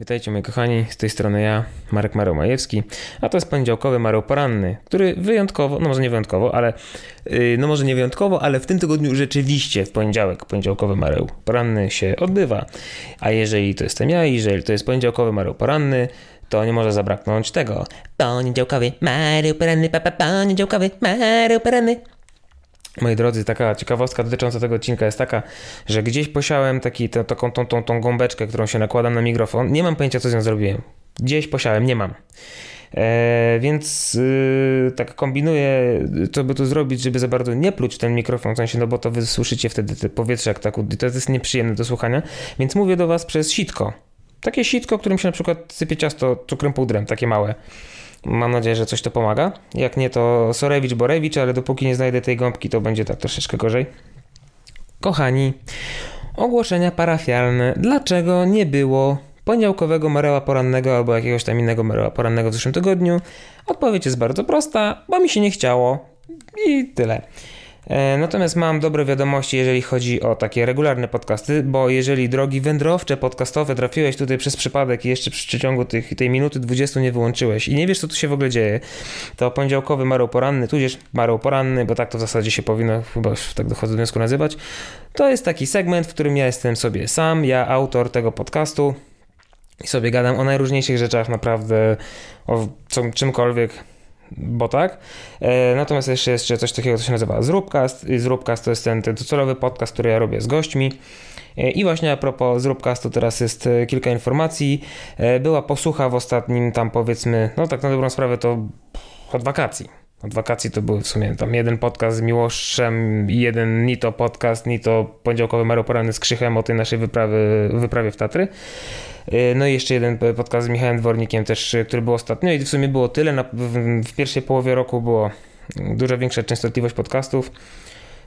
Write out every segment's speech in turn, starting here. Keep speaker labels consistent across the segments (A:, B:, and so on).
A: Witajcie moi kochani, z tej strony ja, Marek Mareł Majewski, a to jest poniedziałkowy Mareł Poranny, który wyjątkowo, no może nie wyjątkowo, ale yy, no może nie wyjątkowo, ale w tym tygodniu rzeczywiście w poniedziałek poniedziałkowy Mareł Poranny się odbywa. A jeżeli to jestem ja, jeżeli to jest poniedziałkowy Mareł Poranny, to nie może zabraknąć tego. Poniedziałkowy Mareł Poranny, papa, poniedziałkowy Mareł Poranny. Moi drodzy, taka ciekawostka dotycząca tego odcinka jest taka, że gdzieś posiałem taki, tę, taką tą, tą, tą gąbeczkę, którą się nakładam na mikrofon. Nie mam pojęcia, co z nią zrobiłem. Gdzieś posiałem, nie mam. E, więc yy, tak kombinuję, co by tu zrobić, żeby za bardzo nie pluć ten mikrofon, w sensie, no bo to wy słyszycie wtedy te powietrze jak tak, to jest nieprzyjemne do słuchania, więc mówię do was przez sitko. Takie sitko, którym się na przykład sypie ciasto cukrem pudrem, takie małe. Mam nadzieję, że coś to pomaga. Jak nie, to Sorewicz, Borewicz, ale dopóki nie znajdę tej gąbki, to będzie tak troszeczkę gorzej. Kochani, ogłoszenia parafialne. Dlaczego nie było poniedziałkowego Mareła Porannego albo jakiegoś tam innego Mareła Porannego w zeszłym tygodniu? Odpowiedź jest bardzo prosta, bo mi się nie chciało. I tyle. E, natomiast mam dobre wiadomości, jeżeli chodzi o takie regularne podcasty, bo jeżeli drogi wędrowcze podcastowe trafiłeś tutaj przez przypadek i jeszcze przy przeciągu tych, tej minuty 20 nie wyłączyłeś i nie wiesz, co tu się w ogóle dzieje, to poniedziałkowy Mareł Poranny, tudzież Mareł Poranny, bo tak to w zasadzie się powinno chyba tak dochodzę do wniosku nazywać, to jest taki segment, w którym ja jestem sobie sam, ja autor tego podcastu i sobie gadam o najróżniejszych rzeczach, naprawdę o czymkolwiek, bo tak. E, natomiast jeszcze jest coś takiego, co się nazywa Zróbcast. Zróbcast to jest ten, ten docelowy podcast, który ja robię z gośćmi. E, I właśnie a propos Zróbcastu teraz jest e, kilka informacji. Była posłucha w ostatnim tam powiedzmy, no tak na dobrą sprawę to od wakacji od wakacji to były w sumie tam jeden podcast z Miłoszem jeden ni to podcast, ni to poniedziałkowy Mario Poranny z Krzychem o tej naszej wyprawy, wyprawie w Tatry. Y, no i jeszcze jeden podcast z Michałem Dwornikiem też, który był ostatnio i w sumie było tyle. Na, w, w pierwszej połowie roku było dużo większa częstotliwość podcastów.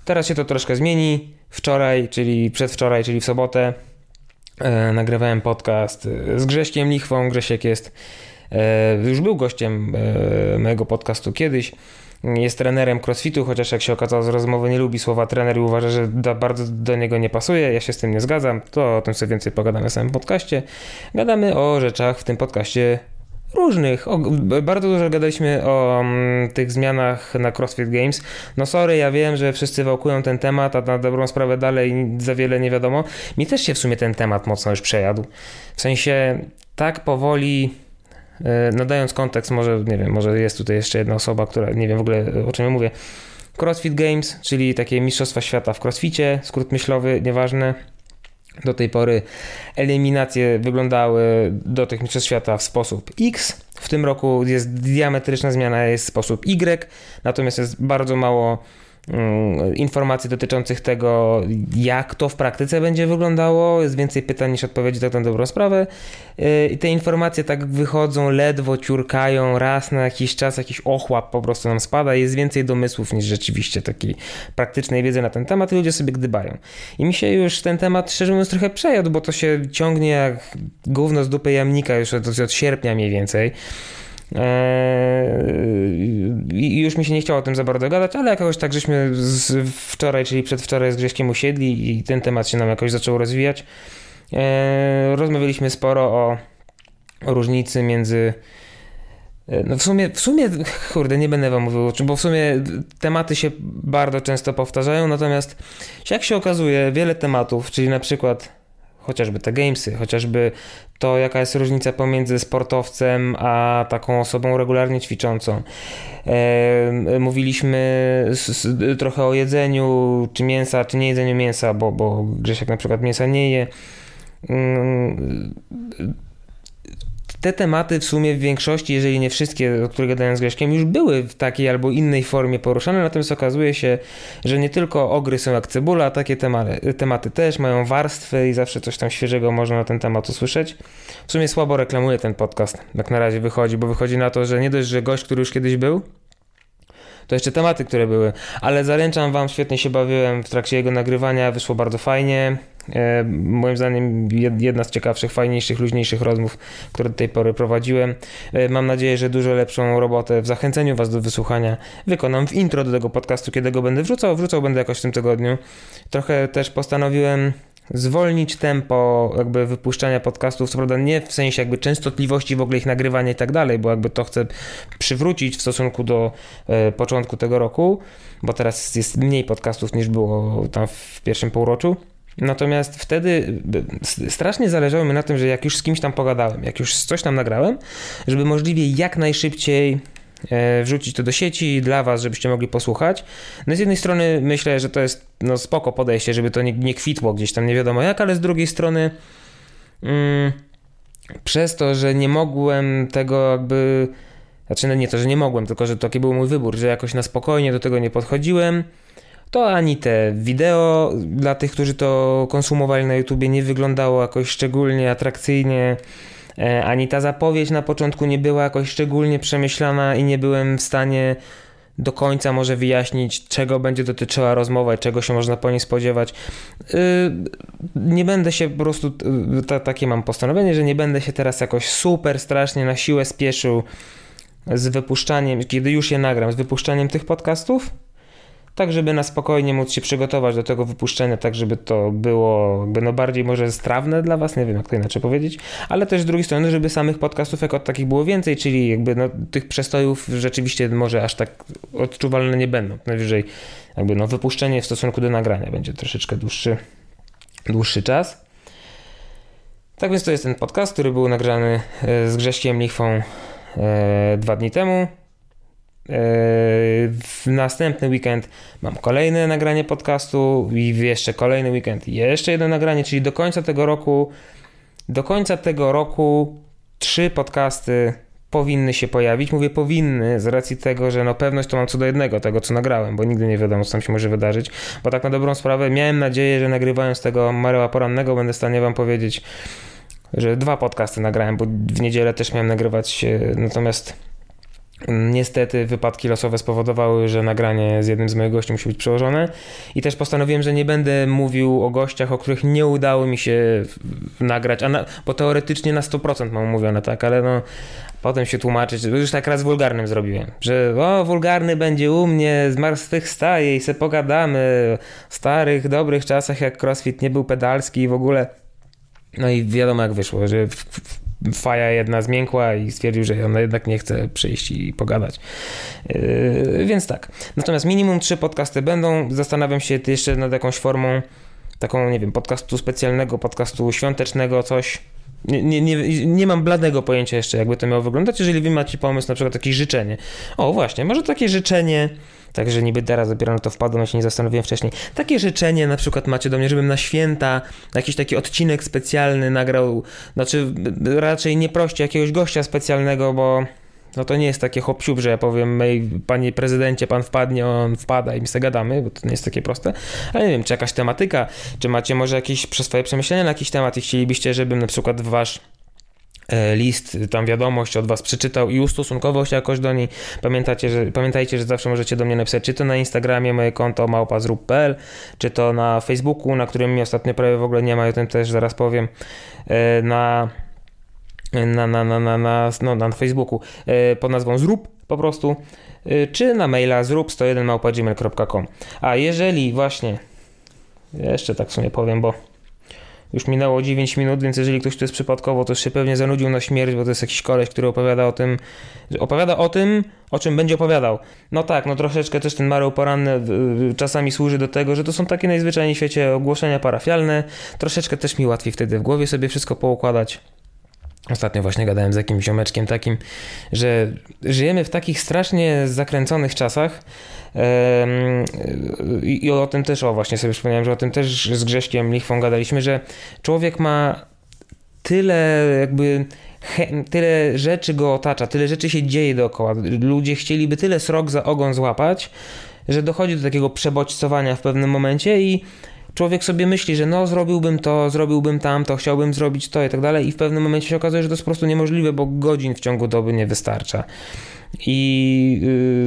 A: Teraz się to troszkę zmieni. Wczoraj, czyli przedwczoraj, czyli w sobotę e, nagrywałem podcast z Grześkiem Lichwą. Grzesiek jest już był gościem e, mojego podcastu kiedyś. Jest trenerem crossfitu, chociaż jak się okazało z rozmowy nie lubi słowa trener i uważa, że do, bardzo do niego nie pasuje. Ja się z tym nie zgadzam. To o tym sobie więcej pogadamy w samym podcaście. Gadamy o rzeczach w tym podcaście różnych. O, bardzo dużo gadaliśmy o m, mm, tych zmianach na CrossFit Games. No sorry, ja wiem, że wszyscy wałkują ten temat, a na dobrą sprawę dalej za wiele nie wiadomo. Mi też się w sumie ten temat mocno już przejadł. W sensie tak powoli E, nadając kontekst, może, nie wiem, może jest tutaj jeszcze jedna osoba, która nie wiem w ogóle o czym ja mówię. CrossFit Games, czyli takie mistrzostwa świata w crossficie, skrót myślowy, nieważne. Do tej pory eliminacje wyglądały do tych mistrzostw świata w sposób X. W tym roku jest diametryczna zmiana, jest sposób Y, natomiast jest bardzo mało informacji dotyczących tego, jak to w praktyce będzie wyglądało. Jest więcej pytań niż odpowiedzi, tak na dobrą sprawę. Y, I te informacje tak wychodzą, ledwo ciurkają, raz na jakiś czas jakiś ochłap po prostu nam spada. Jest więcej domysłów niż rzeczywiście takiej praktycznej wiedzy na ten temat i ludzie sobie gdybają. I mi się już ten temat, szczerze mówiąc, trochę przejadł, bo to się ciągnie jak gówno z dupy jamnika już od, od sierpnia mniej więcej. Eee, I już mi się nie chciało o tym za bardzo gadać, ale jakoś tak żeśmy wczoraj, czyli przedwczoraj z Grześkiem usiedli i ten temat się nam jakoś zaczął rozwijać. Eee, rozmawialiśmy sporo o, o różnicy między e, no w sumie, w sumie, kurde, nie będę wam mówił, bo w sumie tematy się bardzo często powtarzają, natomiast jak się okazuje, wiele tematów, czyli na przykład chociażby te gamesy, chociażby to, jaka jest różnica pomiędzy sportowcem a taką osobą regularnie ćwiczącą. E, mówiliśmy trochę o jedzeniu, czy mięsa, czy nie jedzeniu mięsa, bo, bo Grzesiek na przykład mięsa nie je. Te tematy w sumie w większości, jeżeli nie wszystkie, o których gadałem z Grześkiem, już były w takiej albo innej formie poruszane, natomiast okazuje się, że nie tylko ogry są jak cebula, takie tematy, tematy też mają warstwy i zawsze coś tam świeżego można na ten temat usłyszeć. W sumie słabo reklamuje ten podcast, jak na razie wychodzi, bo wychodzi na to, że nie dość, że gość, który już kiedyś był, to jeszcze tematy, które były, ale zaręczam wam, świetnie się bawiłem w trakcie jego nagrywania, wyszło bardzo fajnie. E, moim zdaniem jedna z ciekawszych, fajniejszych, luźniejszych rozmów, które do tej pory prowadziłem. E, mam nadzieję, że dużo lepszą robotę w zachęceniu Was do wysłuchania wykonam w intro do tego podcastu, kiedy go będę wrzucał. Wrzucał będę jakoś w tym tygodniu. Trochę też postanowiłem zwolnić tempo jakby wypuszczania podcastów, co prawda nie w sensie jakby częstotliwości w ogóle ich nagrywania i tak dalej, bo jakby to chcę przywrócić w stosunku do e, początku tego roku, bo teraz jest mniej podcastów niż było tam w pierwszym półroczu. Natomiast wtedy strasznie zależało mi na tym, że jak już z kimś tam pogadałem, jak już coś tam nagrałem, żeby możliwie jak najszybciej e, wrzucić to do sieci dla was, żebyście mogli posłuchać. No z jednej strony myślę, że to jest no spoko podejście, żeby to nie, nie kwitło gdzieś tam nie wiadomo jak, ale z drugiej strony mm, przez to, że nie mogłem tego jakby znaczy no nie to, że nie mogłem, tylko że taki był mój wybór, że jakoś na spokojnie do tego nie podchodziłem, to ani te wideo dla tych, którzy to konsumowali na YouTubie nie wyglądało jakoś szczególnie atrakcyjnie, e, ani ta zapowiedź na początku nie była jakoś szczególnie przemyślana i nie byłem w stanie do końca może wyjaśnić, czego będzie dotyczyła rozmowa i czego się można po niej spodziewać. E, nie będę się po prostu, e, takie mam postanowienie, że nie będę się teraz jakoś super strasznie na siłę spieszył z wypuszczaniem, kiedy już je nagram, z wypuszczaniem tych podcastów tak żeby na spokojnie móc się przygotować do tego wypuszczenia, tak żeby to było jakby no bardziej może strawne dla was, nie wiem jak to inaczej powiedzieć, ale też z drugiej strony, żeby samych podcastów jako takich było więcej, czyli jakby no tych przestojów rzeczywiście może aż tak odczuwalne nie będą. Najwyżej jakby no wypuszczenie w stosunku do nagrania będzie troszeczkę dłuższy, dłuższy czas. Tak więc to jest ten podcast, który był nagrany e, z Grześkiem Lichwą e, dwa dni temu. Yy, w następny weekend mam kolejne nagranie podcastu i jeszcze kolejny weekend jeszcze jedno nagranie, czyli do końca tego roku do końca tego roku trzy podcasty powinny się pojawić. Mówię powinny z racji tego, że no pewność to mam co do jednego tego, co nagrałem, bo nigdy nie wiadomo, co tam się może wydarzyć. Bo tak na dobrą sprawę miałem nadzieję, że nagrywając tego Mareła Porannego będę w stanie wam powiedzieć, że dwa podcasty nagrałem, bo w niedzielę też miałem nagrywać, natomiast Niestety wypadki losowe spowodowały, że nagranie z jednym z moich gości musi być przełożone i też postanowiłem, że nie będę mówił o gościach, o których nie udało mi się nagrać, na, bo teoretycznie na 100% mam mówione, tak, ale no potem się tłumaczyć, już tak raz wulgarnym zrobiłem, że o, wulgarny będzie u mnie, zmartwychwstaje i se pogadamy o starych, dobrych czasach, jak crossfit nie był pedalski i w ogóle. No i wiadomo jak wyszło, że w, w, faja jedna zmiękła i stwierdził, że ona jednak nie chce przyjść i pogadać. Yy, więc tak. Natomiast minimum trzy podcasty będą. Zastanawiam się jeszcze nad jakąś formą taką, nie wiem, podcastu specjalnego, podcastu świątecznego, coś. Nie, nie, nie, nie mam bladego pojęcia jeszcze, jakby to miało wyglądać. Jeżeli wy macie pomysł, na przykład jakieś życzenie. O, właśnie, może takie życzenie Także niby teraz dopiero na to wpadłem, ja się nie zastanowiłem wcześniej. Takie życzenie na przykład macie do mnie, żebym na święta jakiś taki odcinek specjalny nagrał, znaczy raczej nie proście jakiegoś gościa specjalnego, bo no to nie jest takie hop że ja powiem, mej, panie prezydencie, pan wpadnie, on wpada i my sobie gadamy, bo to nie jest takie proste. Ale nie wiem, czy jakaś tematyka, czy macie może jakieś swoje przemyślenia na jakiś temat i chcielibyście, żebym na przykład wasz list, tam wiadomość od was przeczytał i ustosunkował się jakoś do niej. Pamiętajcie, że, pamiętajcie, że zawsze możecie do mnie napisać, czy to na Instagramie moje konto małpa.zrób.pl, czy to na Facebooku, na którym mi ostatnio prawie w ogóle nie ma, o tym też zaraz powiem, e, na na, na, na, na, na, no, na Facebooku e, pod nazwą zrób po prostu, czy na maila zrób 101 małpa.gmail.com. A jeżeli właśnie, jeszcze tak w sumie powiem, bo już minęło 9 minut, więc jeżeli ktoś tu jest przypadkowo, to się pewnie zanudził na śmierć, bo to jest jakiś koleś, który opowiada o tym, opowiada o tym, o czym będzie opowiadał. No tak, no troszeczkę też ten Mareł Poranny czasami służy do tego, że to są takie najzwyczajniej w świecie ogłoszenia parafialne. Troszeczkę też mi łatwiej wtedy w głowie sobie wszystko poukładać. Ostatnio właśnie gadałem z jakimś ziomeczkiem takim, że żyjemy w takich strasznie zakręconych czasach i o tym też, o właśnie sobie przypomniałem, że o tym też z Grześkiem Lichwą gadaliśmy, że człowiek ma tyle jakby tyle rzeczy go otacza, tyle rzeczy się dzieje dookoła. Ludzie chcieliby tyle srok za ogon złapać, że dochodzi do takiego przebodźcowania w pewnym momencie i człowiek sobie myśli, że no zrobiłbym to, zrobiłbym tamto, chciałbym zrobić to i tak dalej i w pewnym momencie się okazuje, że to jest po prostu niemożliwe, bo godzin w ciągu doby nie wystarcza. I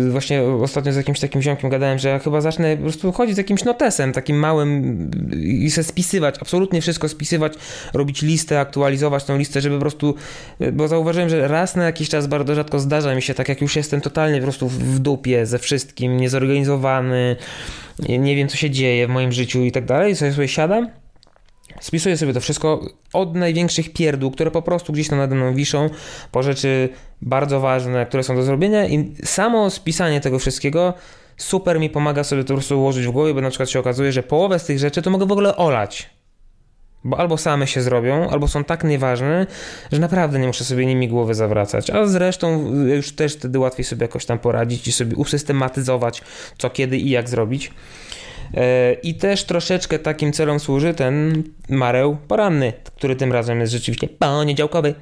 A: yy, właśnie ostatnio z jakimś takim ziomkiem gadałem, że ja chyba zacznę po prostu chodzić z jakimś notesem, takim małym i se spisywać, absolutnie wszystko spisywać, robić listę, aktualizować tą listę, żeby po prostu, bo zauważyłem, że raz na jakiś czas bardzo rzadko zdarza mi się, tak jak już jestem totalnie po prostu w dupie ze wszystkim, niezorganizowany, nie wiem co się dzieje w moim życiu i tak dalej, sobie sobie siadam Spisuję sobie to wszystko od największych pierdół, które po prostu gdzieś tam nade mną wiszą, po rzeczy bardzo ważne, które są do zrobienia i samo spisanie tego wszystkiego super mi pomaga sobie to po prostu ułożyć w głowie, bo na przykład się okazuje, że połowę z tych rzeczy to mogę w ogóle olać. Bo albo same się zrobią, albo są tak nieważne, że naprawdę nie muszę sobie nimi głowy zawracać. A zresztą już też wtedy łatwiej sobie jakoś tam poradzić i sobie usystematyzować, co, kiedy i jak zrobić. E, I też troszeczkę takim celom służy ten mareł poranny, który tym razem jest rzeczywiście poniedziałkowy.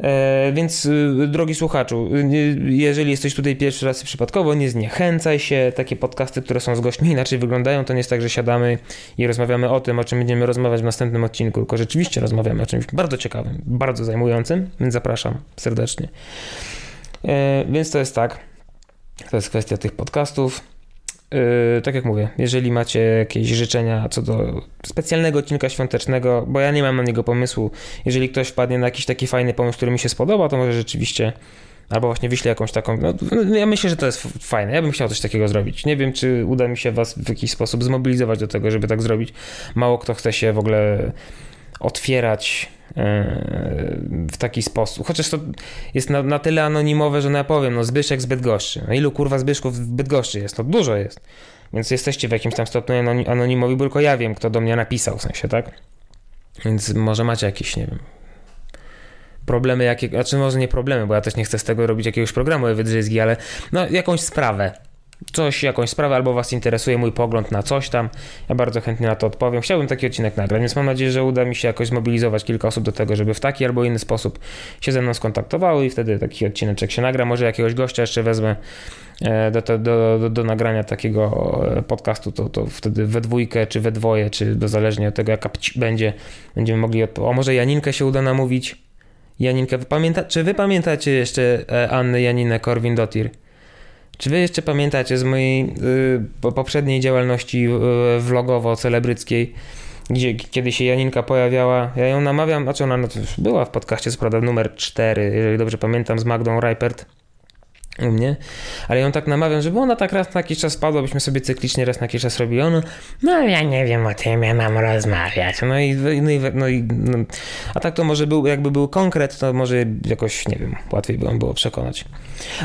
A: E, więc y, drogi słuchaczu, y, jeżeli jesteś tutaj pierwszy raz przypadkowo, nie zniechęcaj się. Takie podcasty, które są z gośćmi inaczej wyglądają, to nie jest tak, że siadamy i rozmawiamy o tym, o czym będziemy rozmawiać w następnym odcinku, tylko rzeczywiście rozmawiamy o czymś bardzo ciekawym, bardzo zajmującym, więc zapraszam serdecznie. E, więc to jest tak. To jest kwestia tych podcastów. Yy, tak jak mówię, jeżeli macie jakieś życzenia co do specjalnego odcinka świątecznego, bo ja nie mam na niego pomysłu, jeżeli ktoś wpadnie na jakiś taki fajny pomysł, który mi się spodoba, to może rzeczywiście albo właśnie wyślę jakąś taką. No, no, ja myślę, że to jest fajne. Ja bym chciał coś takiego zrobić. Nie wiem, czy uda mi się Was w jakiś sposób zmobilizować do tego, żeby tak zrobić. Mało kto chce się w ogóle otwierać e, w taki sposób. Chociaż to jest na, na tyle anonimowe, że no ja powiem, no Zbyszek z Bydgoszczy. No ilu kurwa Zbyszków w Bydgoszczy jest? No dużo jest. Więc jesteście w jakimś tam stopniu anonimowi, bo tylko ja wiem, kto do mnie napisał, w sensie, tak? Więc może macie jakieś, nie wiem, problemy, jakie, znaczy może nie problemy, bo ja też nie chcę z tego robić jakiegoś programu ale no jakąś sprawę, coś, jakąś sprawę, albo Was interesuje mój pogląd na coś tam, ja bardzo chętnie na to odpowiem. Chciałbym taki odcinek nagrać, więc mam nadzieję, że uda mi się jakoś zmobilizować kilka osób do tego, żeby w taki albo inny sposób się ze mną skontaktowały i wtedy taki odcineczek się nagra. Może jakiegoś gościa jeszcze wezmę e, do, do, do, do nagrania takiego e, podcastu, to, to wtedy we dwójkę, czy we dwoje, czy zależnie od tego, jaka będzie, będziemy mogli odpowiedzieć. O, może Janinkę się uda namówić? Janinkę, pamięta, czy wy pamiętacie jeszcze e, Annę Janinę Korwin-Dottir? Czy wy jeszcze pamiętacie z mojej y, poprzedniej działalności y, vlogowo-celebryckiej, gdzie kiedy się Janinka pojawiała, ja ją namawiam, znaczy ona no, była w podcaście, co prawda numer 4, jeżeli dobrze pamiętam, z Magdą Reipert u mnie, ale ją tak namawiam, żeby ona tak raz na jakiś czas spadła, byśmy sobie cyklicznie raz na jakiś czas robili. Ono, no ja nie wiem o tym, ja mam rozmawiać. No i, no i, no i no, a tak to może był, jakby był konkret, to może jakoś, nie wiem, łatwiej by było przekonać.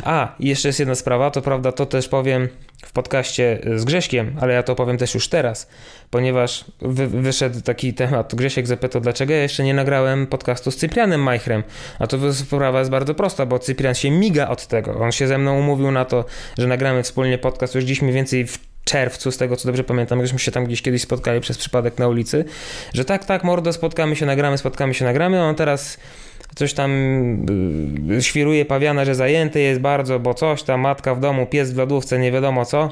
A: A, jeszcze jest jedna sprawa, to prawda, to też powiem w podcaście z Grześkiem, ale ja to powiem też już teraz, ponieważ wy, wyszedł taki temat, Grzesiek zapytał, dlaczego ja jeszcze nie nagrałem podcastu z Cyprianem Majchrem, a to sprawa jest bardzo prosta, bo Cyprian się miga od tego, on się ze mną umówił na to, że nagramy wspólnie podcast. Już dziś mniej więcej w czerwcu, z tego co dobrze pamiętam, żeśmy się tam gdzieś kiedyś spotkali przez przypadek na ulicy, że tak, tak, mordo, spotkamy się, nagramy, spotkamy się, nagramy, on teraz coś tam y, świruje pawiana, że zajęty jest bardzo, bo coś tam, matka w domu, pies w lodówce, nie wiadomo co.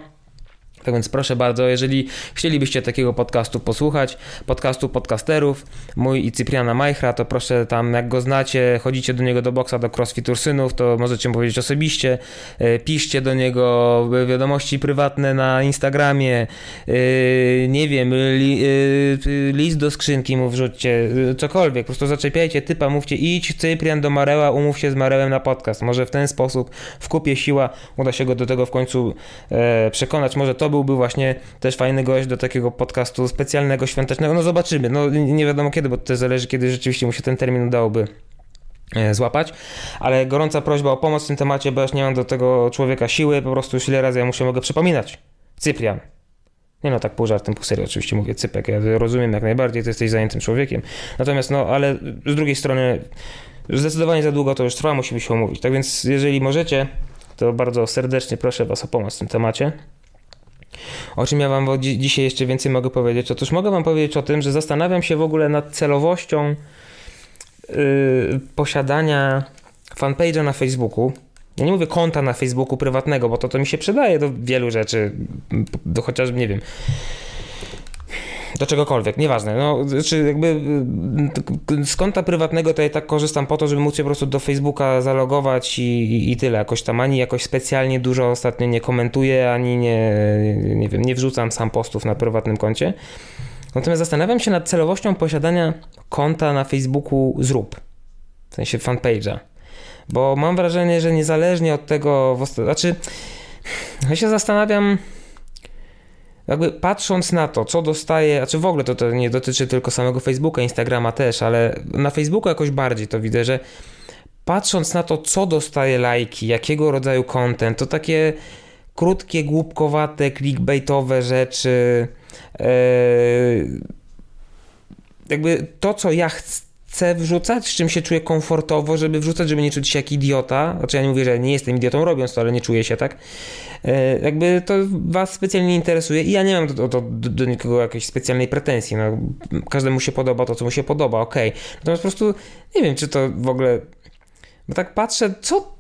A: Tak więc proszę bardzo, jeżeli chcielibyście takiego podcastu posłuchać, podcastu podcasterów, mój i Cypriana Majchra, to proszę tam, jak go znacie, chodzicie do niego do boksa, do crossfit Ursynów, to możecie mu powiedzieć osobiście, e, piszcie do niego wiadomości prywatne na Instagramie, e, nie wiem, li, e, list do skrzynki mu wrzućcie, cokolwiek, po prostu zaczepiajcie typa, mówcie idź Cyprian do Mareła, umów się z Marełem na podcast. Może w ten sposób w kupie siła uda się go do tego w końcu przekonać, może to byłby właśnie też fajny gość do takiego podcastu specjalnego, świątecznego. No zobaczymy. No nie wiadomo kiedy, bo to zależy, kiedy rzeczywiście mu się ten termin udałoby e, złapać, ale gorąca prośba o pomoc w tym temacie, bo ja nie mam do tego człowieka siły, po prostu już ile razy ja mu się mogę przypominać. Cyprian. Nie no, tak pół żartem, pół serio oczywiście mówię, Cypek, ja rozumiem jak najbardziej, ty jesteś zajętym człowiekiem. Natomiast no, ale z drugiej strony zdecydowanie za długo to już trwa, musimy się umówić. Tak więc jeżeli możecie, to bardzo serdecznie proszę was o pomoc w tym temacie. O czym ja wam dzisiaj jeszcze więcej mogę powiedzieć? Otóż mogę wam powiedzieć o tym, że zastanawiam się w ogóle nad celowością yy, posiadania fanpage'a na Facebooku. Ja nie mówię konta na Facebooku prywatnego, bo to, to mi się przydaje do wielu rzeczy, do chociażby, nie wiem, do czegokolwiek, nieważne. No, czy jakby y, z konta prywatnego to ja tak korzystam po to, żeby móc się po prostu do Facebooka zalogować i, i, i, tyle. Jakoś tam ani jakoś specjalnie dużo ostatnio nie komentuję, ani nie, nie wiem, nie wrzucam sam postów na prywatnym koncie. Natomiast zastanawiam się nad celowością posiadania konta na Facebooku zrób. W sensie fanpage'a. Bo mam wrażenie, że niezależnie od tego, znaczy, ja się zastanawiam, jakby patrząc na to, co dostaje, a czy w ogóle to, to nie dotyczy tylko samego Facebooka, Instagrama też, ale na Facebooku jakoś bardziej to widzę, że patrząc na to, co dostaje lajki, jakiego rodzaju content, to takie krótkie, głupkowate, clickbaitowe rzeczy, yy, jakby to, co ja chcę wrzucać, z czym się czuję komfortowo, żeby wrzucać, żeby nie czuć się jak idiota. Znaczy ja nie mówię, że nie jestem idiotą robiąc to, ale nie czuję się tak. E, jakby to was specjalnie interesuje i ja nie mam do, do, do, nikogo jakiejś specjalnej pretensji. No, każdemu się podoba to, co mu się podoba, ok. Natomiast po prostu nie wiem, czy to w ogóle... Bo tak patrzę, co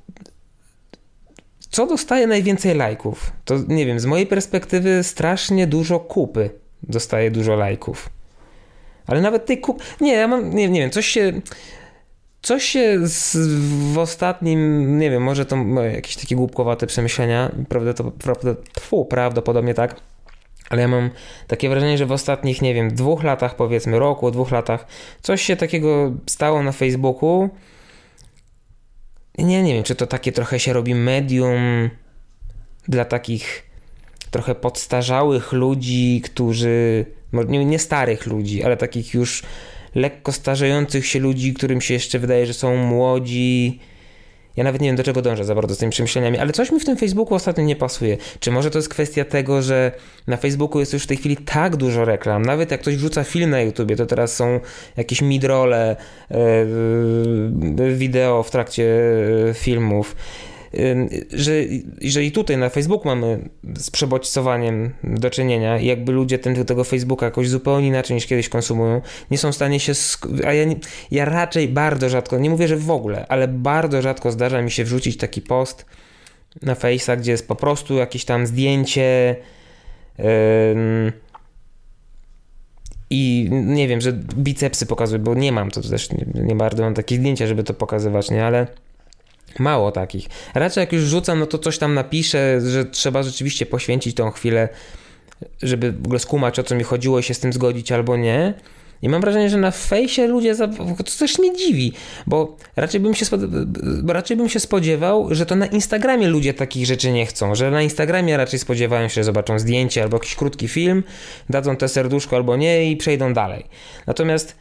A: co dostaje najwięcej lajków? To nie wiem, z mojej perspektywy strasznie dużo kupy dostaje dużo lajków. Ale nawet tej kup... Nie, ja mam, nie, nie wiem, coś się... Coś się z, w ostatnim, nie wiem, może to jakieś takie głupkowate przemyślenia, prawdopodobnie, prawdopodobnie tak, ale ja mam takie wrażenie, że w ostatnich, nie wiem, dwóch latach, powiedzmy roku, dwóch latach, coś się takiego stało na Facebooku. Nie, nie wiem, czy to takie trochę się robi medium dla takich trochę podstarzałych ludzi, którzy nie, nie starych ludzi, ale takich już lekko starzejących się ludzi, którym się jeszcze wydaje, że są młodzi. Ja nawet nie wiem, do czego dążę za bardzo z tymi przemyśleniami, ale coś mi w tym Facebooku ostatnio nie pasuje. Czy może to jest kwestia tego, że na Facebooku jest już w tej chwili tak dużo reklam, nawet jak ktoś wrzuca film na YouTubie, to teraz są jakieś midrole, e, wideo w trakcie e, filmów że, że i tutaj na Facebooku mamy z przebodźcowaniem do czynienia i jakby ludzie ten, tego Facebooka jakoś zupełnie inaczej niż kiedyś konsumują, nie są w stanie się, a ja, ja raczej bardzo rzadko, nie mówię, że w ogóle, ale bardzo rzadko zdarza mi się wrzucić taki post na Face'a, gdzie jest po prostu jakieś tam zdjęcie yy, i nie wiem, że bicepsy pokazuję, bo nie mam to też, nie, nie bardzo mam takie zdjęcia, żeby to pokazywać, nie, ale Mało takich. Raczej jak już rzucam, no to coś tam napiszę, że trzeba rzeczywiście poświęcić tą chwilę, żeby w ogóle skumać o co mi chodziło i się z tym zgodzić albo nie. I mam wrażenie, że na fejsie ludzie, za... to też mnie dziwi, bo raczej bym, się raczej bym się spodziewał, że to na Instagramie ludzie takich rzeczy nie chcą, że na Instagramie raczej spodziewają się, że zobaczą zdjęcie albo jakiś krótki film, dadzą te serduszko albo nie i przejdą dalej. Natomiast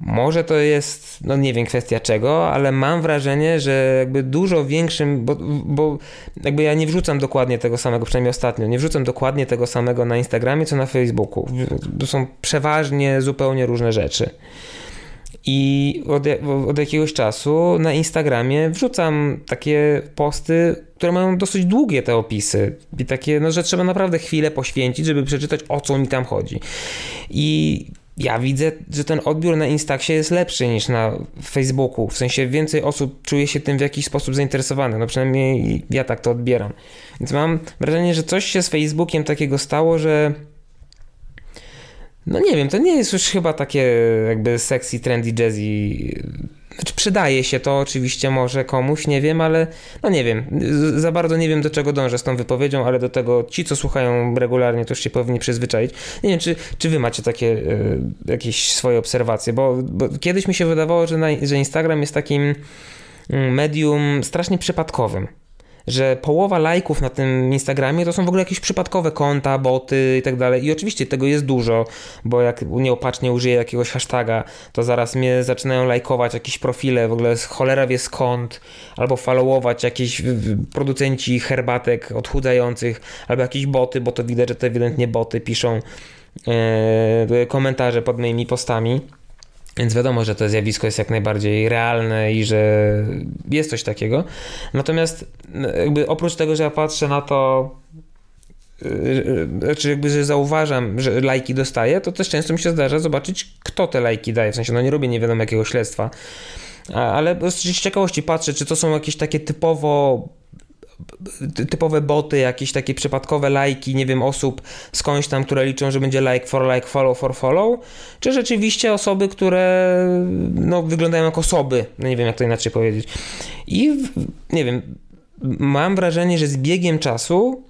A: może to jest, no nie wiem, kwestia czego, ale mam wrażenie, że jakby dużo większym, bo, bo jakby ja nie wrzucam dokładnie tego samego, przynajmniej ostatnio, nie wrzucam dokładnie tego samego na Instagramie, co na Facebooku. To są przeważnie zupełnie różne rzeczy. I od, od jakiegoś czasu na Instagramie wrzucam takie posty, które mają dosyć długie te opisy. I takie, no, że trzeba naprawdę chwilę poświęcić, żeby przeczytać o co mi tam chodzi. I ja widzę, że ten odbiór na Instaxie jest lepszy niż na Facebooku. W sensie więcej osób czuje się tym w jakiś sposób zainteresowanych. No przynajmniej ja tak to odbieram. Więc mam wrażenie, że coś się z Facebookiem takiego stało, że no nie wiem, to nie jest już chyba takie jakby sexy, trendy, jazzy znaczy przydaje się to oczywiście może komuś, nie wiem, ale no nie wiem, za bardzo nie wiem do czego dążę z tą wypowiedzią, ale do tego ci, co słuchają regularnie, to już się powinni przyzwyczaić. Nie wiem, czy, czy wy macie takie y, jakieś swoje obserwacje, bo, bo, kiedyś mi się wydawało, że, na, że Instagram jest takim mm, medium strasznie przypadkowym że połowa lajków na tym Instagramie to są w ogóle jakieś przypadkowe konta, boty i tak dalej. I oczywiście tego jest dużo, bo jak nieopatrznie użyję jakiegoś hashtaga, to zaraz mnie zaczynają lajkować jakieś profile, w ogóle cholera wie skąd, albo followować jakieś producenci herbatek odchudzających, albo jakieś boty, bo to widać, że to ewidentnie boty piszą e, komentarze pod moimi postami. Więc wiadomo, że to zjawisko jest jak najbardziej realne i że jest coś takiego. Natomiast jakby oprócz tego, że ja patrzę na to, y, znaczy jakby, że zauważam, że lajki dostaję, to też często mi się zdarza zobaczyć, kto te lajki daje. W sensie, no nie robię nie wiadomo jakiego śledztwa, ale z ciekawości patrzę, czy to są jakieś takie typowo typowe boty, jakieś takie przypadkowe lajki, nie wiem, osób skądś tam, które liczą, że będzie like for like, follow for follow, czy rzeczywiście osoby, które no, wyglądają jak osoby, no nie wiem jak to inaczej powiedzieć. I nie wiem, mam wrażenie, że z biegiem czasu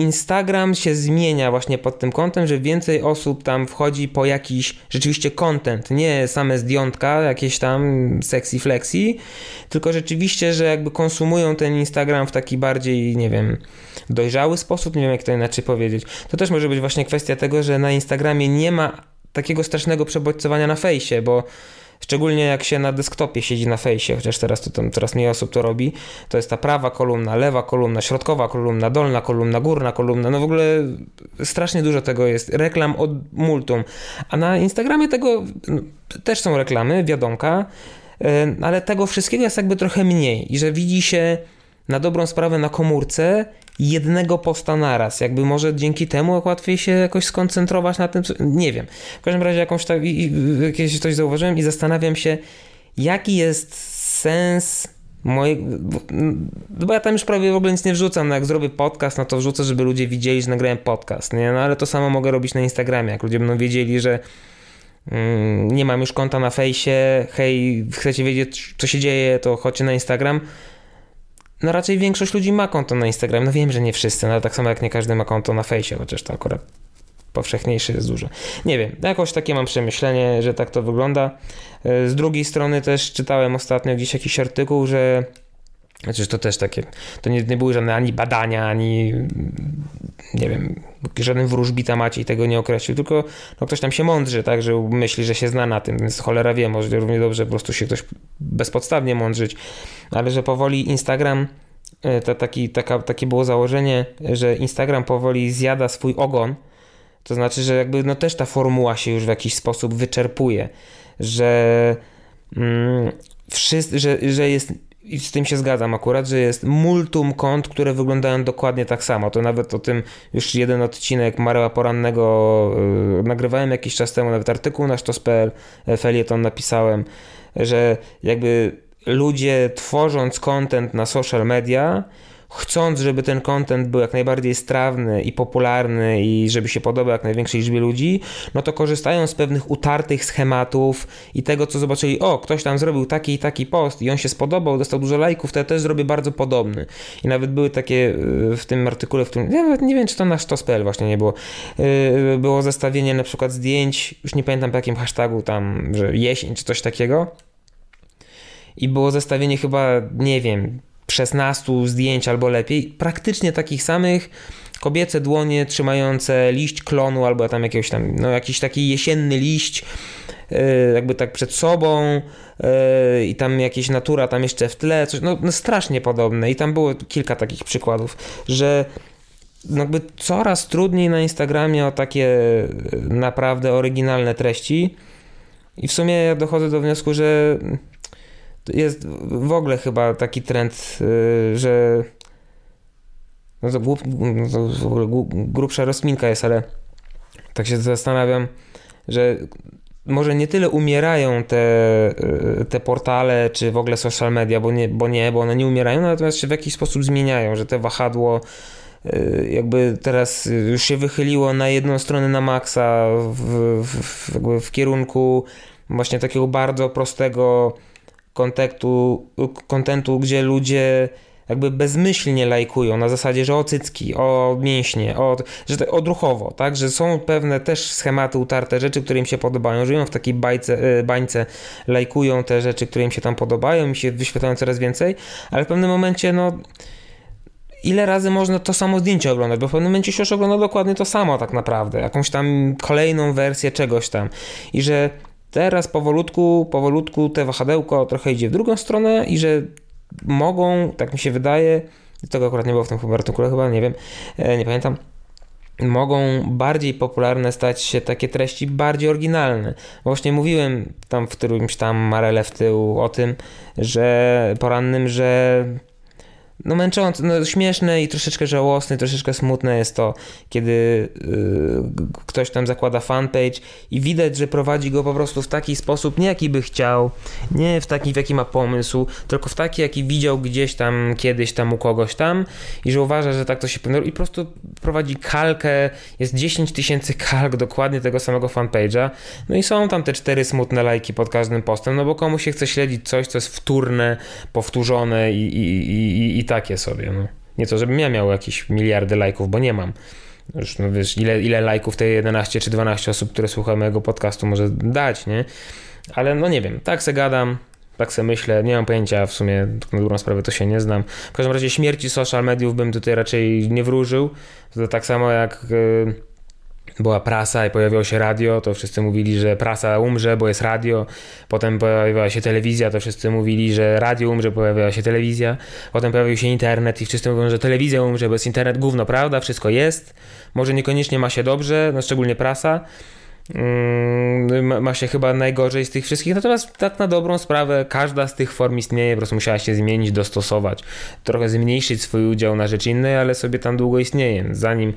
A: Instagram się zmienia właśnie pod tym kątem, że więcej osób tam wchodzi po jakiś rzeczywiście content, nie same zdjątka, jakieś tam sexy flexi, tylko rzeczywiście, że jakby konsumują ten Instagram w taki bardziej, nie wiem, dojrzały sposób, nie wiem jak to inaczej powiedzieć. To też może być właśnie kwestia tego, że na Instagramie nie ma takiego strasznego przebodźcowania na fejsie, bo Szczególnie jak się na desktopie siedzi na fejsie, chociaż teraz to tam coraz mniej osób to robi, to jest ta prawa kolumna, lewa kolumna, środkowa kolumna, dolna kolumna, górna kolumna, no w ogóle strasznie dużo tego jest, reklam od multum. A na Instagramie tego no, też są reklamy, wiadomka, e, ale tego wszystkiego jest jakby trochę mniej. I że widzi się na dobrą sprawę na komórce jednego posta naraz. Jakby może dzięki temu łatwiej się jakoś skoncentrować na tym, co... nie wiem. W każdym razie jakąś tak, jakieś coś zauważyłem i zastanawiam się, jaki jest sens mojego, no bo ja tam już prawie w ogóle nic nie wrzucam, no jak zrobię podcast, no to wrzucę, żeby ludzie widzieli, że nagrałem podcast, nie? No ale to samo mogę robić na Instagramie, jak ludzie będą wiedzieli, że mm, nie mam już konta na fejsie, hej, chcecie wiedzieć, co się dzieje, to chodźcie na Instagram, no raczej większość ludzi ma konto na Instagram. No wiem, że nie wszyscy, no ale tak samo jak nie każdy ma konto na fejsie, chociaż to akurat powszechniejszy jest dużo. Nie wiem, jakoś takie mam przemyślenie, że tak to wygląda. E, z drugiej strony też czytałem ostatnio gdzieś jakiś artykuł, że znaczy, to też takie, to nie, nie były żadne ani badania, ani nie wiem, żaden wróżbita Maciej tego nie określił, tylko no, ktoś tam się mądrzy, tak, że myśli, że się zna na tym, więc cholera wie, może równie dobrze po prostu się ktoś bezpodstawnie mądrzyć, ale że powoli Instagram, e, to taki, taka, takie było założenie, że Instagram powoli zjada swój ogon, to znaczy, że jakby no też ta formuła się już w jakiś sposób wyczerpuje, że, mm, wszyscy, że, że jest i z tym się zgadzam akurat, że jest multum kont, które wyglądają dokładnie tak samo. To nawet o tym już jeden odcinek Mareła Porannego yy, nagrywałem jakiś czas temu, nawet artykuł na sztos.pl, e, felieton napisałem, że jakby ludzie tworząc content na social media chcąc, żeby ten content był jak najbardziej strawny i popularny i żeby się podobał jak największej liczbie ludzi, no to korzystają z pewnych utartych schematów i tego, co zobaczyli, o, ktoś tam zrobił taki i taki post i on się spodobał, dostał dużo lajków, to ja też zrobię bardzo podobny. I nawet były takie y, w tym artykule, w którym, ja nawet nie wiem, czy to na sztos.pl właśnie nie było, y, było zestawienie na przykład zdjęć, już nie pamiętam po jakim hashtagu tam, że jesień czy coś takiego, i było zestawienie chyba, nie wiem, 16 zdjęć albo lepiej, praktycznie takich samych, kobiece dłonie trzymające liść klonu albo tam jakiegoś tam, no jakiś taki jesienny liść, yy, jakby tak przed sobą yy, i tam jakieś natura tam jeszcze w tle, coś, no, no strasznie podobne. I tam było kilka takich przykładów, że no jakby coraz trudniej na Instagramie o takie yy, naprawdę oryginalne treści. I w sumie ja dochodzę do wniosku, że jest w ogóle chyba taki trend, y, że no to, głup, no to w ogóle grubsza rozminka jest, ale tak się zastanawiam, że może nie tyle umierają te, y, te portale, czy w ogóle social media, bo nie, bo nie, bo one nie umierają, natomiast się w jakiś sposób zmieniają, że te wahadło y, jakby teraz już się wychyliło na jedną stronę na maksa w, w, w kierunku właśnie takiego bardzo prostego kontentu, kontentu, gdzie ludzie jakby bezmyślnie lajkują na zasadzie, że o cycki, o mięśnie, o, że to odruchowo, tak, że są pewne też schematy utarte, rzeczy, które im się podobają, żyją w takiej bajce, y, bańce, lajkują te rzeczy, które im się tam podobają, mi się wyświetlają coraz więcej, ale w pewnym momencie, no ile razy można to samo zdjęcie oglądać, bo w pewnym momencie się już ogląda dokładnie to samo tak naprawdę, jakąś tam kolejną wersję czegoś tam. I że Teraz powolutku, powolutku te wahadełko trochę idzie w drugą stronę i że mogą, tak mi się wydaje, tego akurat nie było w tym artykule, chyba nie wiem, e, nie pamiętam, mogą bardziej popularne stać się takie treści bardziej oryginalne. Właśnie mówiłem tam w którymś tam Marele w tył o tym, że porannym, że no męczące, no śmieszne i troszeczkę żałosne, troszeczkę smutne jest to, kiedy yy, ktoś tam zakłada fanpage i widać, że prowadzi go po prostu w taki sposób, nie jaki by chciał, nie w taki, w jaki ma pomysł, tylko w taki, jaki widział gdzieś tam, kiedyś tam u kogoś tam i że uważa, że tak to się powinno i po prostu prowadzi kalkę, jest 10 tysięcy kalk dokładnie tego samego fanpage'a, no i są tam te cztery smutne lajki pod każdym postem, no bo komu się chce śledzić coś, co jest wtórne, powtórzone i, i, i, i takie sobie. No. Nie to, żebym ja miał jakieś miliardy lajków, bo nie mam. Już, no wiesz, ile, ile lajków te 11 czy 12 osób, które słuchają mojego podcastu może dać, nie? Ale no nie wiem, tak se gadam, tak sobie myślę, nie mam pojęcia, w sumie na dobrą sprawę to się nie znam. W każdym razie śmierci social mediów bym tutaj raczej nie wróżył. To tak samo jak yy, była prasa i pojawiło się radio, to wszyscy mówili, że prasa umrze, bo jest radio. Potem pojawiła się telewizja, to wszyscy mówili, że radio umrze, pojawiła się telewizja. Potem pojawił się internet i wszyscy mówią, że telewizja umrze, bo jest internet. Gówno, prawda? Wszystko jest. Może niekoniecznie ma się dobrze, no szczególnie prasa. Mm, ma się chyba najgorzej z tych wszystkich, natomiast tak na dobrą sprawę każda z tych form istnieje, po prostu musiała się zmienić, dostosować, trochę zmniejszyć swój udział na rzecz innej, ale sobie tam długo istnieje. Zanim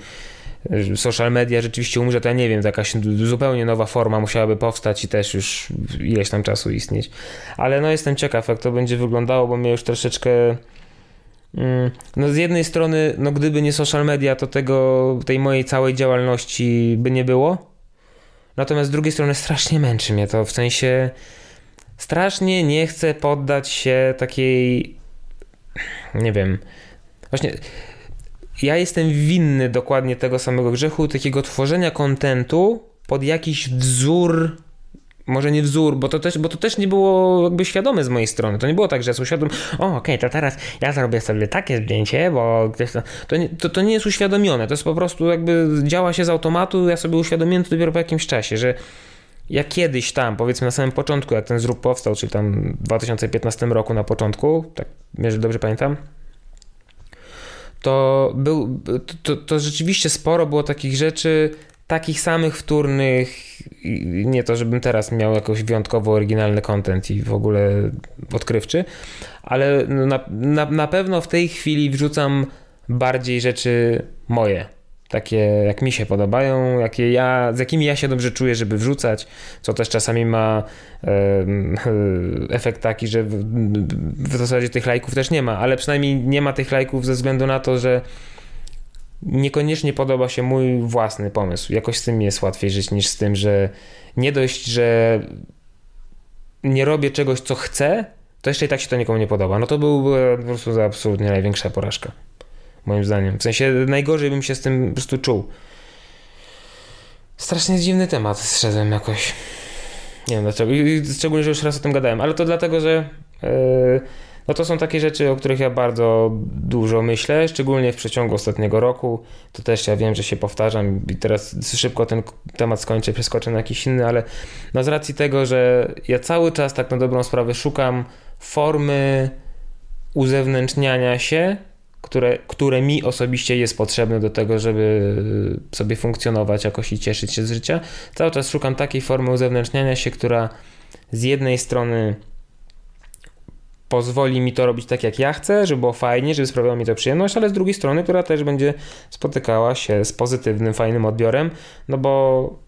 A: social media rzeczywiście umrze, to ja nie wiem, jakaś zupełnie nowa forma musiałaby powstać i też już ileś tam czasu istnieć. Ale no jestem ciekaw, jak to będzie wyglądało, bo mnie już troszeczkę mm, no z jednej strony, no gdyby nie social media, to tego, tej mojej całej działalności by nie było Natomiast z drugiej strony strasznie męczy mnie to, w sensie strasznie nie chcę poddać się takiej nie wiem, właśnie ja jestem winny dokładnie tego samego grzechu, takiego tworzenia kontentu pod jakiś wzór może nie wzór, bo to, też, bo to też nie było jakby świadome z mojej strony. To nie było tak, że ja uświadom, o okej, okay, to teraz ja zrobię sobie takie zdjęcie, bo to, to, nie, to, to nie jest uświadomione, to jest po prostu jakby działa się z automatu, ja sobie uświadomiłem to dopiero po jakimś czasie, że ja kiedyś tam, powiedzmy na samym początku, jak ten zrób powstał, czyli tam w 2015 roku na początku, tak, jeżeli dobrze pamiętam, to, był, to, to rzeczywiście sporo było takich rzeczy, takich samych wtórnych, nie to, żebym teraz miał jakoś wyjątkowo oryginalny content i w ogóle odkrywczy, ale na, na, na pewno w tej chwili wrzucam bardziej rzeczy moje. Takie, jak mi się podobają, jakie ja, z jakimi ja się dobrze czuję, żeby wrzucać, co też czasami ma e, efekt taki, że w, w zasadzie tych lajków też nie ma, ale przynajmniej nie ma tych lajków ze względu na to, że niekoniecznie podoba się mój własny pomysł. Jakoś z tym jest łatwiej żyć niż z tym, że nie dość, że nie robię czegoś, co chcę, to jeszcze i tak się to nikomu nie podoba. No to byłby po prostu absolutnie największa porażka. Moim zdaniem. W sensie najgorzej bym się z tym po prostu czuł. Strasznie dziwny temat zszedłem jakoś. Nie wiem dlaczego. Szczególnie, że już raz o tym gadałem, ale to dlatego, że. Yy, no to są takie rzeczy, o których ja bardzo dużo myślę, szczególnie w przeciągu ostatniego roku. To też ja wiem, że się powtarzam i teraz szybko ten temat skończę, przeskoczę na jakiś inny, ale no z racji tego, że ja cały czas tak na dobrą sprawę szukam formy uzewnętrzniania się, które, które mi osobiście jest potrzebne do tego, żeby sobie funkcjonować jakoś i cieszyć się z życia. Cały czas szukam takiej formy uzewnętrzniania się, która z jednej strony pozwoli mi to robić tak, jak ja chcę, żeby było fajnie, żeby sprawiało mi to przyjemność, ale z drugiej strony, która też będzie spotykała się z pozytywnym, fajnym odbiorem, no bo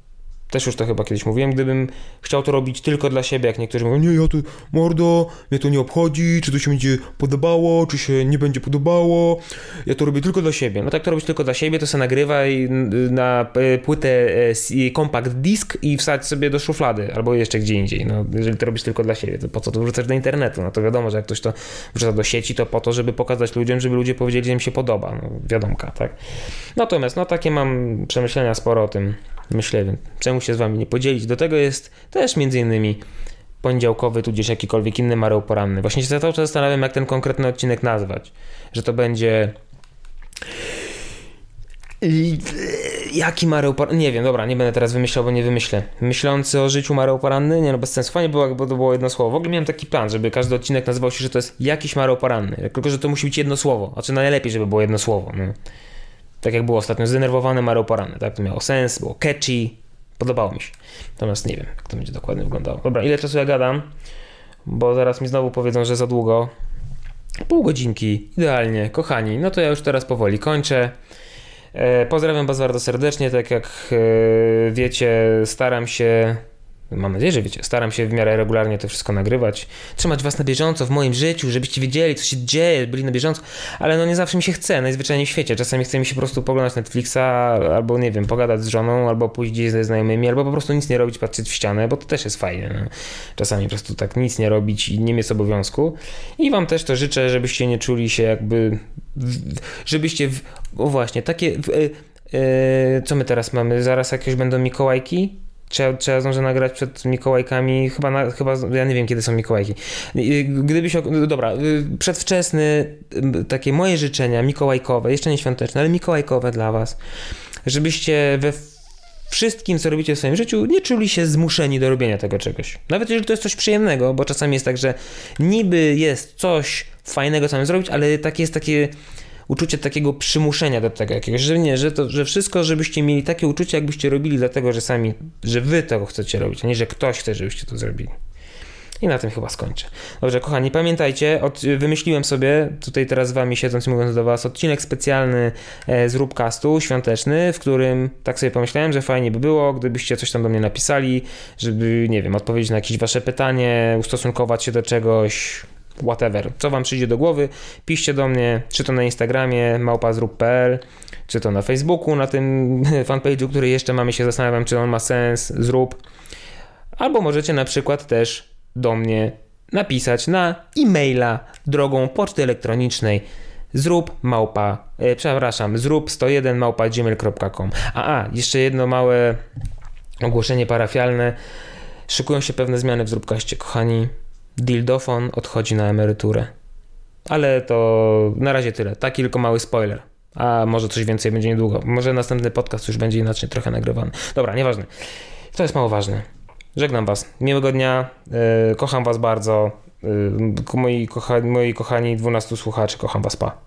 A: też już to chyba kiedyś mówiłem, gdybym chciał to robić tylko dla siebie, jak niektórzy mówią, nie, ja to mordo, mnie to nie obchodzi, czy to się będzie podobało, czy się nie będzie podobało, ja to robię tylko dla siebie. No tak to robić tylko dla siebie, to sobie nagrywaj na e, płytę e, compact disk i wsadź sobie do szuflady, albo jeszcze gdzie indziej. No, jeżeli to robisz tylko dla siebie, to po co to wrzucasz do internetu? No to wiadomo, że jak ktoś to wrzuca do sieci, to po to, żeby pokazać ludziom, żeby ludzie powiedzieli, że im się podoba. No, wiadomka, tak? Natomiast, no takie mam przemyślenia sporo o tym, myślę, czemu się z wami nie podzielić. Do tego jest też między innymi poniedziałkowy, tudzież jakikolwiek inny mareł poranny. Właśnie się cały czas zastanawiam, jak ten konkretny odcinek nazwać. Że to będzie... Jaki mareł poranny? Nie wiem, dobra, nie będę teraz wymyślał, bo nie wymyślę. Myślący o życiu mareł poranny? Nie no, bez sensu. Fajnie było, bo to było jedno słowo. W ogóle miałem taki plan, żeby każdy odcinek nazywał się, że to jest jakiś mareł poranny. Tylko, że to musi być jedno słowo. Znaczy najlepiej, żeby było jedno słowo. No. Tak jak było ostatnio, zdenerwowany mareł poranny, tak? To miało sens, było catchy, podobało mi się. Natomiast nie wiem, jak to będzie dokładnie wyglądało. Dobra, ile czasu ja gadam? Bo zaraz mi znowu powiedzą, że za długo. Pół godzinki, idealnie. Kochani, no to ja już teraz powoli kończę. E, pozdrawiam Was bardzo serdecznie. Tak jak e, wiecie, staram się Mam nadzieję, że wiecie, staram się w miarę regularnie to wszystko nagrywać, trzymać was na bieżąco w moim życiu, żebyście wiedzieli, co się dzieje, byli na bieżąco, ale no nie zawsze mi się chce, najzwyczajniej w świecie. Czasami chce mi się po prostu poglądać Netflixa, albo nie wiem, pogadać z żoną, albo pójść gdzieś ze znajomymi, albo po prostu nic nie robić, patrzeć w ścianę, bo to też jest fajne. No. Czasami po prostu tak nic nie robić i nie mieć obowiązku. I wam też to życzę, żebyście nie czuli się jakby żebyście, w, o właśnie, takie, w, y, y, co my teraz mamy, zaraz jakieś będą Mikołajki? Trzeba, trzeba zdążę nagrać przed Mikołajkami, chyba, na, chyba, ja nie wiem kiedy są Mikołajki. Y, Gdybyś, dobra, y, przedwczesny, takie moje życzenia mikołajkowe, jeszcze nie świąteczne, ale mikołajkowe dla was, żebyście we wszystkim, co robicie w swoim życiu, nie czuli się zmuszeni do robienia tego czegoś. Nawet jeżeli to jest coś przyjemnego, bo czasami jest tak, że niby jest coś fajnego, co zrobić, ale takie jest takie uczucie takiego przymuszenia do tego jakiegoś, że nie, że, to, że wszystko, żebyście mieli takie uczucie, jakbyście robili dlatego, że sami, że wy tego chcecie robić, a nie, że ktoś chce, żebyście to zrobili. I na tym chyba skończę. Dobrze, kochani, pamiętajcie, od, wymyśliłem sobie, tutaj teraz z wami siedząc mówiąc do was, odcinek specjalny e, z Rubcastu, świąteczny, w którym tak sobie pomyślałem, że fajnie by było, gdybyście coś tam do mnie napisali, żeby, nie wiem, odpowiedzieć na jakieś wasze pytanie, ustosunkować się do czegoś, whatever. Co wam przyjdzie do głowy, piszcie do mnie, czy to na Instagramie małpazrób.pl, czy to na Facebooku, na tym fanpage'u, który jeszcze mamy, się zastanawiam, czy on ma sens, zrób. Albo możecie na przykład też do mnie napisać na e-maila drogą poczty elektronicznej zrób małpa, e, przepraszam, zrób 101 małpa gmail.com. A, a, jeszcze jedno małe ogłoszenie parafialne. Szykują się pewne zmiany w Zróbkaście, kochani. Dildofon odchodzi na emeryturę. Ale to na razie tyle. Taki tylko mały spoiler. A może coś więcej będzie niedługo. Może następny podcast już będzie inaczej trochę nagrywany. Dobra, nieważne. To jest mało ważne. Żegnam Was. Miłego dnia. Yy, kocham Was bardzo. Yy, moi, kocha, moi kochani 12 słuchaczy, kocham Was. Pa.